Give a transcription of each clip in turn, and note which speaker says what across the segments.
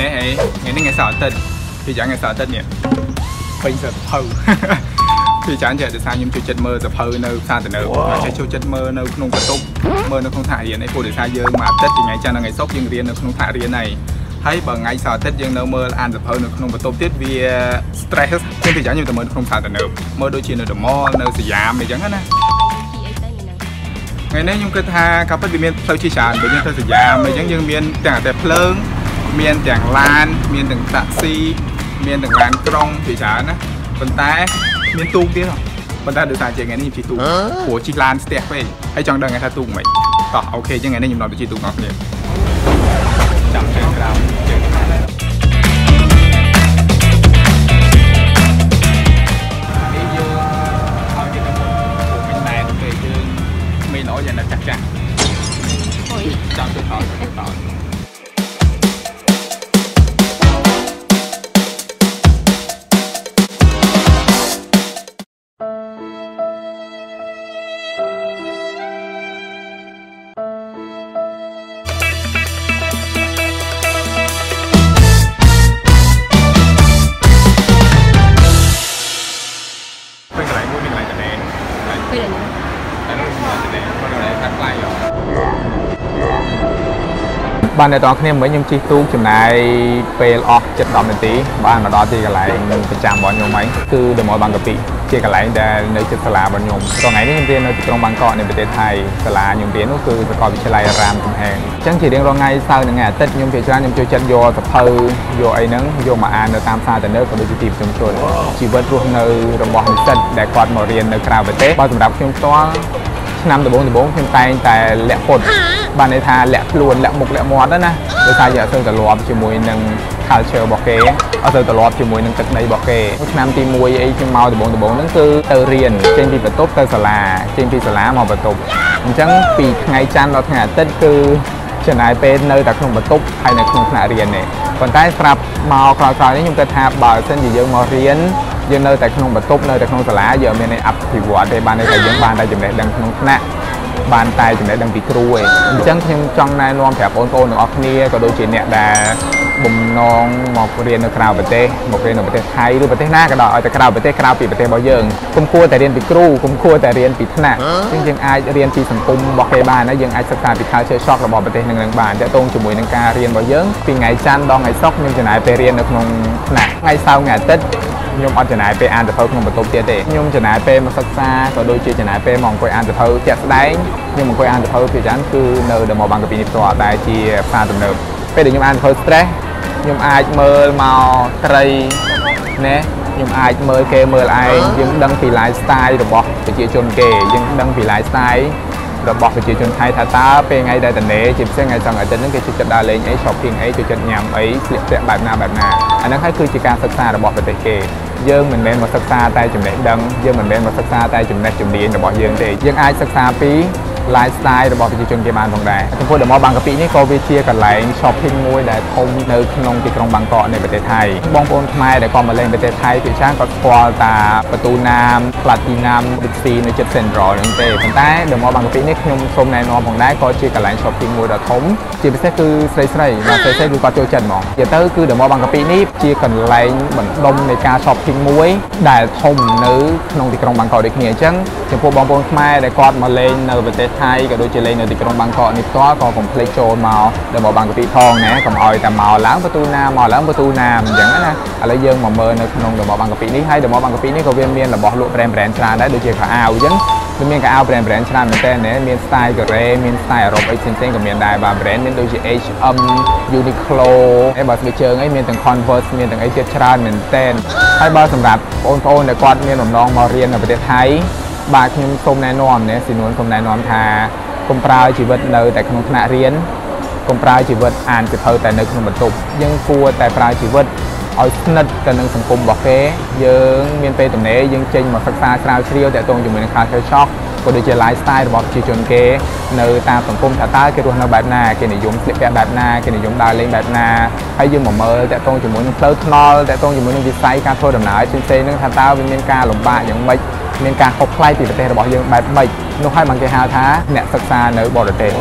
Speaker 1: នេះអីថ្ងៃនេះថ្ងៃសៅរ៍អាទិត្យពីយ៉ាងថ្ងៃសៅរ៍អាទិត្យនេះពេញសភៅពីច្រើនចេះដោយសារខ្ញុំចូលចិត្តមើលសភៅនៅផ្សារទំនើបចេះចូលចិត្តមើលនៅក្នុងបន្ទប់មើលនៅក្នុងថ្នាក់រៀនអីព្រោះដោយសារយើងមួយអាទិត្យពីថ្ងៃច័ន្ទដល់ថ្ងៃសុក្រយើងរៀននៅក្នុងថ្នាក់រៀនហើយហើយបើថ្ងៃសៅរ៍អាទិត្យយើងនៅមើលអានសភៅនៅក្នុងបន្ទប់ទៀតវា stress ខ្ញុំពីច្រើនខ្ញុំទៅមើលក្នុងផ្សារទំនើបមើលដូចជានៅដមនៅសយាមអីចឹងណាថ្ងៃនេះខ្ញុំគិតថាការពិតវាមានផ្លូវជាច្រើនបើយើងទៅសយាមអីចឹងយើងមានទាំងតែភ្លើង មានទាំងឡាន មានទាំងតាក់ស៊ីមានទាំងឡានក្រុងជាច្រើនណាប៉ុន្តែមានទូកទៀតហ៎ប៉ុន្តែដោយសារជាថ្ងៃនេះខ្ញុំជិះទូកព្រោះជិះឡានស្ទះពេកហើយចង់ដឹងថាទូកមិនតោះអូខេចឹងថ្ងៃនេះខ្ញុំនាំទៅជិះទូកអស់គ្នាចាំជើងក្រោមជើងក្រោមនេះយើងឲ្យគេទៅមុខព្រោះមិនដែរទេយើងមិនល្អយ៉ាងណាចាស់ចាស់
Speaker 2: Ôi,
Speaker 1: ចាំទៅថតទៅថត កាត់ថ្លៃបានអ្នកទាំងគ្នាមិញខ្ញុំជិះទូកចំណាយពេលអស់7 10នាទីបានមកដល់ទីកន្លែងប្រចាំរបស់ខ្ញុំហ្នឹងគឺដមលបាងកាពិជាកន្លែងដែលនៅជិតសាលារបស់ខ្ញុំថ្ងៃនេះខ្ញុំរៀននៅទីក្រុងបាងកកនៃប្រទេសថៃសាលាខ្ញុំរៀននោះគឺសាកលវិទ្យាល័យរាមកំហែងអញ្ចឹងជារៀងរាល់ថ្ងៃសៅរ៍និងថ្ងៃអាទិត្យខ្ញុំភាគច្រើនខ្ញុំចូលចិត្តយកសភៅយកអីហ្នឹងយកមកអាននៅតាមសាធារណៈក៏ដូចជាទីប្រជុំជនជីវិតរស់នៅរបស់និស្សិតដែលគាត់មករៀននៅក្រៅប្រទេសបើសម្រាប់ខ្ញុំផ្ទាល់ ឆ្នាំដំបូងដំបូងខ្ញុំតែងតែលាក់ពុតបានន័យថាលាក់ខ្លួនលាក់មុខលាក់មាត់ហ្នឹងណាដោយសារយើងអត់សូវត្រឡប់ជាមួយនឹង culture របស់គេអត់សូវត្រឡប់ជាមួយនឹងទឹកដីរបស់គេឆ្នាំទី1អីខ្ញុំមកដំបូងដំបូងហ្នឹងគឺទៅរៀនចេញពីបន្ទប់ទៅសាលាចេញពីសាលាមកបន្ទប់អញ្ចឹងពីថ្ងៃច័ន្ទដល់ថ្ងៃអាទិត្យគឺចំណាយពេលនៅតែក្នុងបន្ទប់ហើយនៅក្នុងថ្នាក់រៀននេះប៉ុន្តែស្រាប់មកក្រោយៗនេះខ្ញុំគិតថាបើសិនជាយើងមករៀន យើងនៅតែក្នុងបន្ទប់នៅតែក្នុងសាលាយើងអត់មានអភិវឌ្ឍទេបានន័យថាយើងបានតែចំណេះដឹងក្នុងថ្នាក់បានតែចំណេះដឹងពីគ្រូឯងអញ្ចឹងខ្ញុំចង់ណែនាំប្រាប់បងប្អូនទាំងអស់គ្នាក៏ដូចជាអ្នកដែល បំណងមករៀននៅក្រៅប្រទេសមករៀននៅប្រទេសថៃឬប្រទេសណាក៏ដោយឲ្យតែក្រៅប្រទេសក្រៅពីប្រទេសរបស់យើងគុំគួរតែរៀនពីគ្រូគុំគួរតែរៀនពីថ្នាក់អញ្ចឹងយើងអាចរៀនពីសង្គមរបស់គេបានណាយើងអាចសិក្សាពី culture shock របស់ប្រទេសនឹងនឹងបានតើតងជាមួយនឹងការរៀនរបស់យើងពីថ្ងៃច័ន្ទដល់ថ្ងៃសុក្រខ្ញុំចំណាយពេលរៀននៅក្នុងថ្នាក់ថ្ងៃសៅរ៍ថ្ងៃអាទិត្យខ្ញុំអត់ចំណាយពេលអានសភៅក្នុងបន្ទប់ទៀតទេខ្ញុំចំណាយពេលមកសិក្សាក៏ដូចជាចំណាយពេលមកអង្គុយអានសភៅជាក់ស្ដែងខ្ញុំអង្គុយអានសភៅភាគច្រើនគឺនៅដល់មកបាងកាពីនេះផ្ទាល់ដែលជាផ្សារទំនើបពេលដែលខ្ញុំអានសភៅ stress ខ្ញុំអាចមើលមកត្រីណែខ្ញុំអាចមើលគេមើលឯងយើងដឹងពី lifestyle របស់ប្រជាជនគេយើងដឹងពី lifestyle របស់ប្រជាជនថៃថាតើពេលថ្ងៃដែលតនេជាពិសេសថ្ងៃសង្ឃអាទិត្យហ្នឹងគេចូលចិត្តដើរលេងអី shopping អីចូលចិត្តញ៉ាំអីស្លៀកពាក់បែបណាបែបណាអាហ្នឹងហើយគឺជាការសិក្សារបស់ប្រទេសគេយើងមិនមែនមកសិក្សាតែចំណេះដឹងយើងមិនមែនមកសិក្សាតែចំណេះជំនាញរបស់យើងទេយើងអាចសិក្សាពី lifestyle របស់ប្រជាជនគេបានផងដែរចំពោះដមបាងកាពីនេះក៏វាជាកន្លែង shopping មួយដែលធំនៅក្នុងទីក្រុងបាងកកនៃប្រទេសថៃបងប្អូនខ្មែរដែលគាត់មកលេងប្រទេសថៃភាគច្រើនគាត់ស្គាល់តាប្រទូណាម Platinum Big C នៅជិត Central ហ្នឹងទេប៉ុន្តែដមបាងកាពីនេះខ្ញុំសូមណែនាំផងដែរក៏ជាកន្លែង shopping មួយដ៏ធំជាពិសេសគឺស្រីស្រីបាទស្រីស្រីគឺគាត់ចូលចិត្តហ្មងនិយាយទៅគឺដមបាងកាពីនេះជាកន្លែងបណ្ដុំនៃការ shopping មួយ ដែលធំនៅក្នុងទីក្រុងបាងកកដូចគ្នាអញ្ចឹងចំពោះបងប្អូនខ្មែរដែលគាត់មកលេងនៅប្រទេសថៃក៏ដូចជាលេងនៅទីក្រុងបាងកកនេះផ្ទាល់ក៏កុំភ្លេចចូលមកដល់មកបាងកាពីផងណាកុំឲ្យតែមកឡើងប្រទូណាមកឡើងប្រទូណាអញ្ចឹងណាឥឡូវយើងមកមើលនៅក្នុងដល់មកបាងកាពីនេះហើយដល់មកបាងកាពីនេះក៏វាមានរបស់លក់ brand brand ច្រើនដែរដូចជាខោអាវអញ្ចឹងវាមានកៅអៅ brand brand ច្រើនមែនតើណាមាន style កូរ៉េមាន style អឺរ៉ុបអីផ្សេងៗក៏មានដែរបាទ brand មានដូចជា H&M Uniqlo ហើយបើស្បែកជើងអីមានទាំង Converse មានទាំងអីទៀតច្រើនមែនតើហើយបើសម្រាប់បងប្អូនដែលគាត់មានបំណងមករៀននៅប្រទេសថៃ បាទខ្ញុំសូមណែនាំណាស៊ីនួនសូមណែនាំថាកុំប្រើជីវិតនៅតែក្នុងថ្នាក់រៀនកុំប្រើជីវិតអានសៀវភៅតែនៅក្នុងបន្ទប់យើងគួរតែប្រើជីវិតឲ្យស្និទ្ធទៅនឹងសង្គមរបស់គេយើងមានពេលទំនេរយើងចេញមកសិក្សាស្រាវជ្រាវតាក់ទងជាមួយនឹង culture shock ក៏ដូចជា lifestyle របស់ប្រជាជនគេនៅតាមសង្គមថាតើគេរស់នៅបែបណាគេនិយមស្លៀកពាក់បែបណាគេនិយមដើរលេងបែបណាហើយយើងមកមើលតាក់ទងជាមួយនឹងផ្លូវថ្នល់តាក់ទងជាមួយនឹងវិស័យការធ្វើដំណើរផ្សេងៗហ្នឹងថាតើវាមានការលំបាកយ៉ាងម៉េចមានការខុសប្លែកពីប្រទេសរបស់យើងបែបម៉េចនោះហើយបានគេហៅថាអ្នកសិក្សានៅបរទេស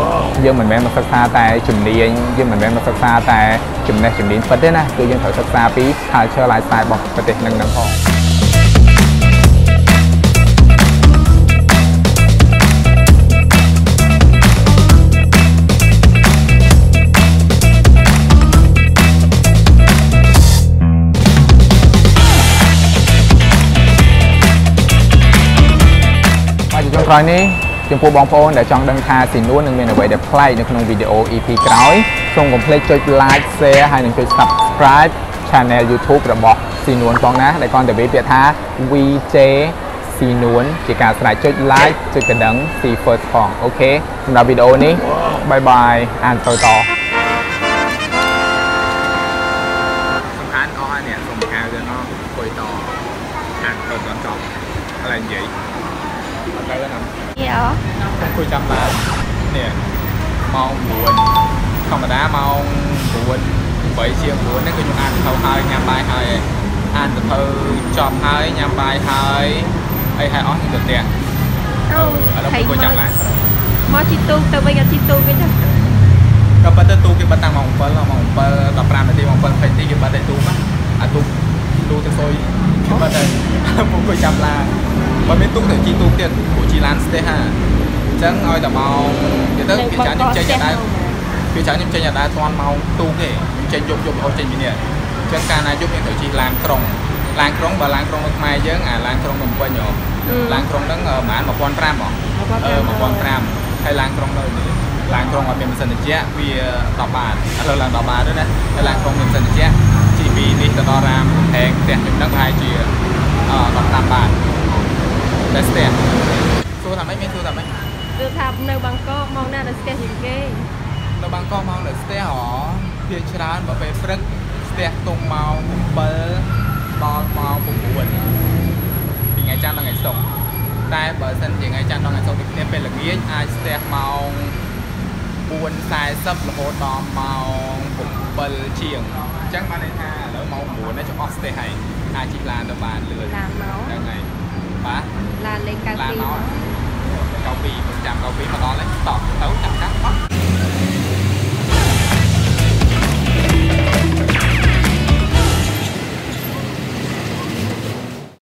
Speaker 1: យើងមិនមែនមកសិក្សាតែជំនាញយើងមិនមែនមកសិក្សាតែចំណេះជំនាញពិតទេណាគឺយើងត្រូវសិក្សាពី culture lifestyle របស់ប្រទេសហ្នឹងហ្នឹងផង ក្រោយនេះចំពោះបងប្អូនដែលចង់ដឹងថាស៊ីនួននឹងមានអ្វីដែលប្លែកនៅក្នុងវីដេអូ EP ក្រោយសូមកុំភ្លេចចុច like share ហើយនិងចុច subscribe channel YouTube របស់ស៊ីនួនផងណាដែលគាត់ទៅវាពាក្យថា VJ ស៊ីនួនជាការស្រេចចុច like ចុចកណ្ដឹង see first ផងអូខេសម្រាប់វីដេអូនេះបាយបាយអានទៅត
Speaker 2: Dạ
Speaker 1: ខ្ញុំគួយចាំឡាននេះម៉ោង9ធម្មតាម៉ោង9 8ជាង9ហ្នឹងគឺខ្ញុំអានទៅហើយញ៉ាំបាយហើយឯងអានទៅចប់ហើយញ៉ាំបាយហើយអីហើយអស់ខ្ញុំទៅផ្ទះអឺឥឡូវខ្ញុំគួយចាំឡាន
Speaker 2: មកជីទូទៅវិញអត់ជីទូវិញណា
Speaker 1: ក៏ប៉ុន្តែទូគេបិទតាំងម៉ោង7ម៉ោង7 15នាទីម៉ោង7 20នាទីគេបិទតែទូមកអាទូទូទៅសុយគេបិទតែខ្ញុំគួយចាំឡានបើមានទូទៅជីទូទៀតព្រោះជី ឡានស្ទះហាអញ្ចឹងឲ្យតែម៉ោងទៅទៅគេចាញ់ខ្ញុំចេញតែដែរគឺច្រើនខ្ញុំចេញអត់ដែរធាន់ម៉ោងទូកទេខ្ញុំចេញយប់យប់រហូតចេញពីនេះអញ្ចឹងកាលណាយប់ខ្ញុំត្រូវជិះឡានក្រុងឡានក្រុងបើឡានក្រុងនៅខ្មែរយើងអាឡានក្រុងនៅភ្នំពេញហ៎ឡានក្រុងហ្នឹងប្រហែល1500ហ៎អឺ1500ហើយឡានក្រុងនៅនេះឡានក្រុងអត់មានម៉ាស៊ីនត្រជាក់វា10បាតឥឡូវឡើង10បាតទៅណាហើយឡានក្រុងមានម៉ាស៊ីនត្រជាក់ជិះពីនេះទៅដល់រាមកំផែងផ្ទះខ្ញុំហ្នឹងប្រហែលជាអឺ15បាតតែស្ទះសួរ ថាម៉េចមានសួរថាម៉េច
Speaker 2: គឺថានៅបាងកកមកណាដល់ស្ទះជាងគេ
Speaker 1: នៅបាងកកមកនៅស្ទះហ៎ភាគច្រើនបើពេលព្រឹកស្ទះទុំម៉ោង7ដល់ម៉ោង9ពីថ្ងៃច័ន្ទដល់ថ្ងៃសុក្រតែបើសិនជាថ្ងៃច័ន្ទដល់ថ្ងៃសុក្រដូចគ្នាពេលល្ងាចអាចស្ទះម៉ោង4:40រហូតដល់ម៉ោង7ជាងអញ្ចឹងបានន័យថាឥឡូវម៉ោង9នេះចង់អស់ស្ទះហើយអាចជិះឡានទៅបានលឿន
Speaker 2: ឡានមក
Speaker 1: ហ្នឹងហើយបាទ
Speaker 2: ឡានលេខ92
Speaker 1: ឡាន
Speaker 2: មក
Speaker 1: cầu phi một trạm cầu phi mà to lấy tọt tới trăm khách mắt.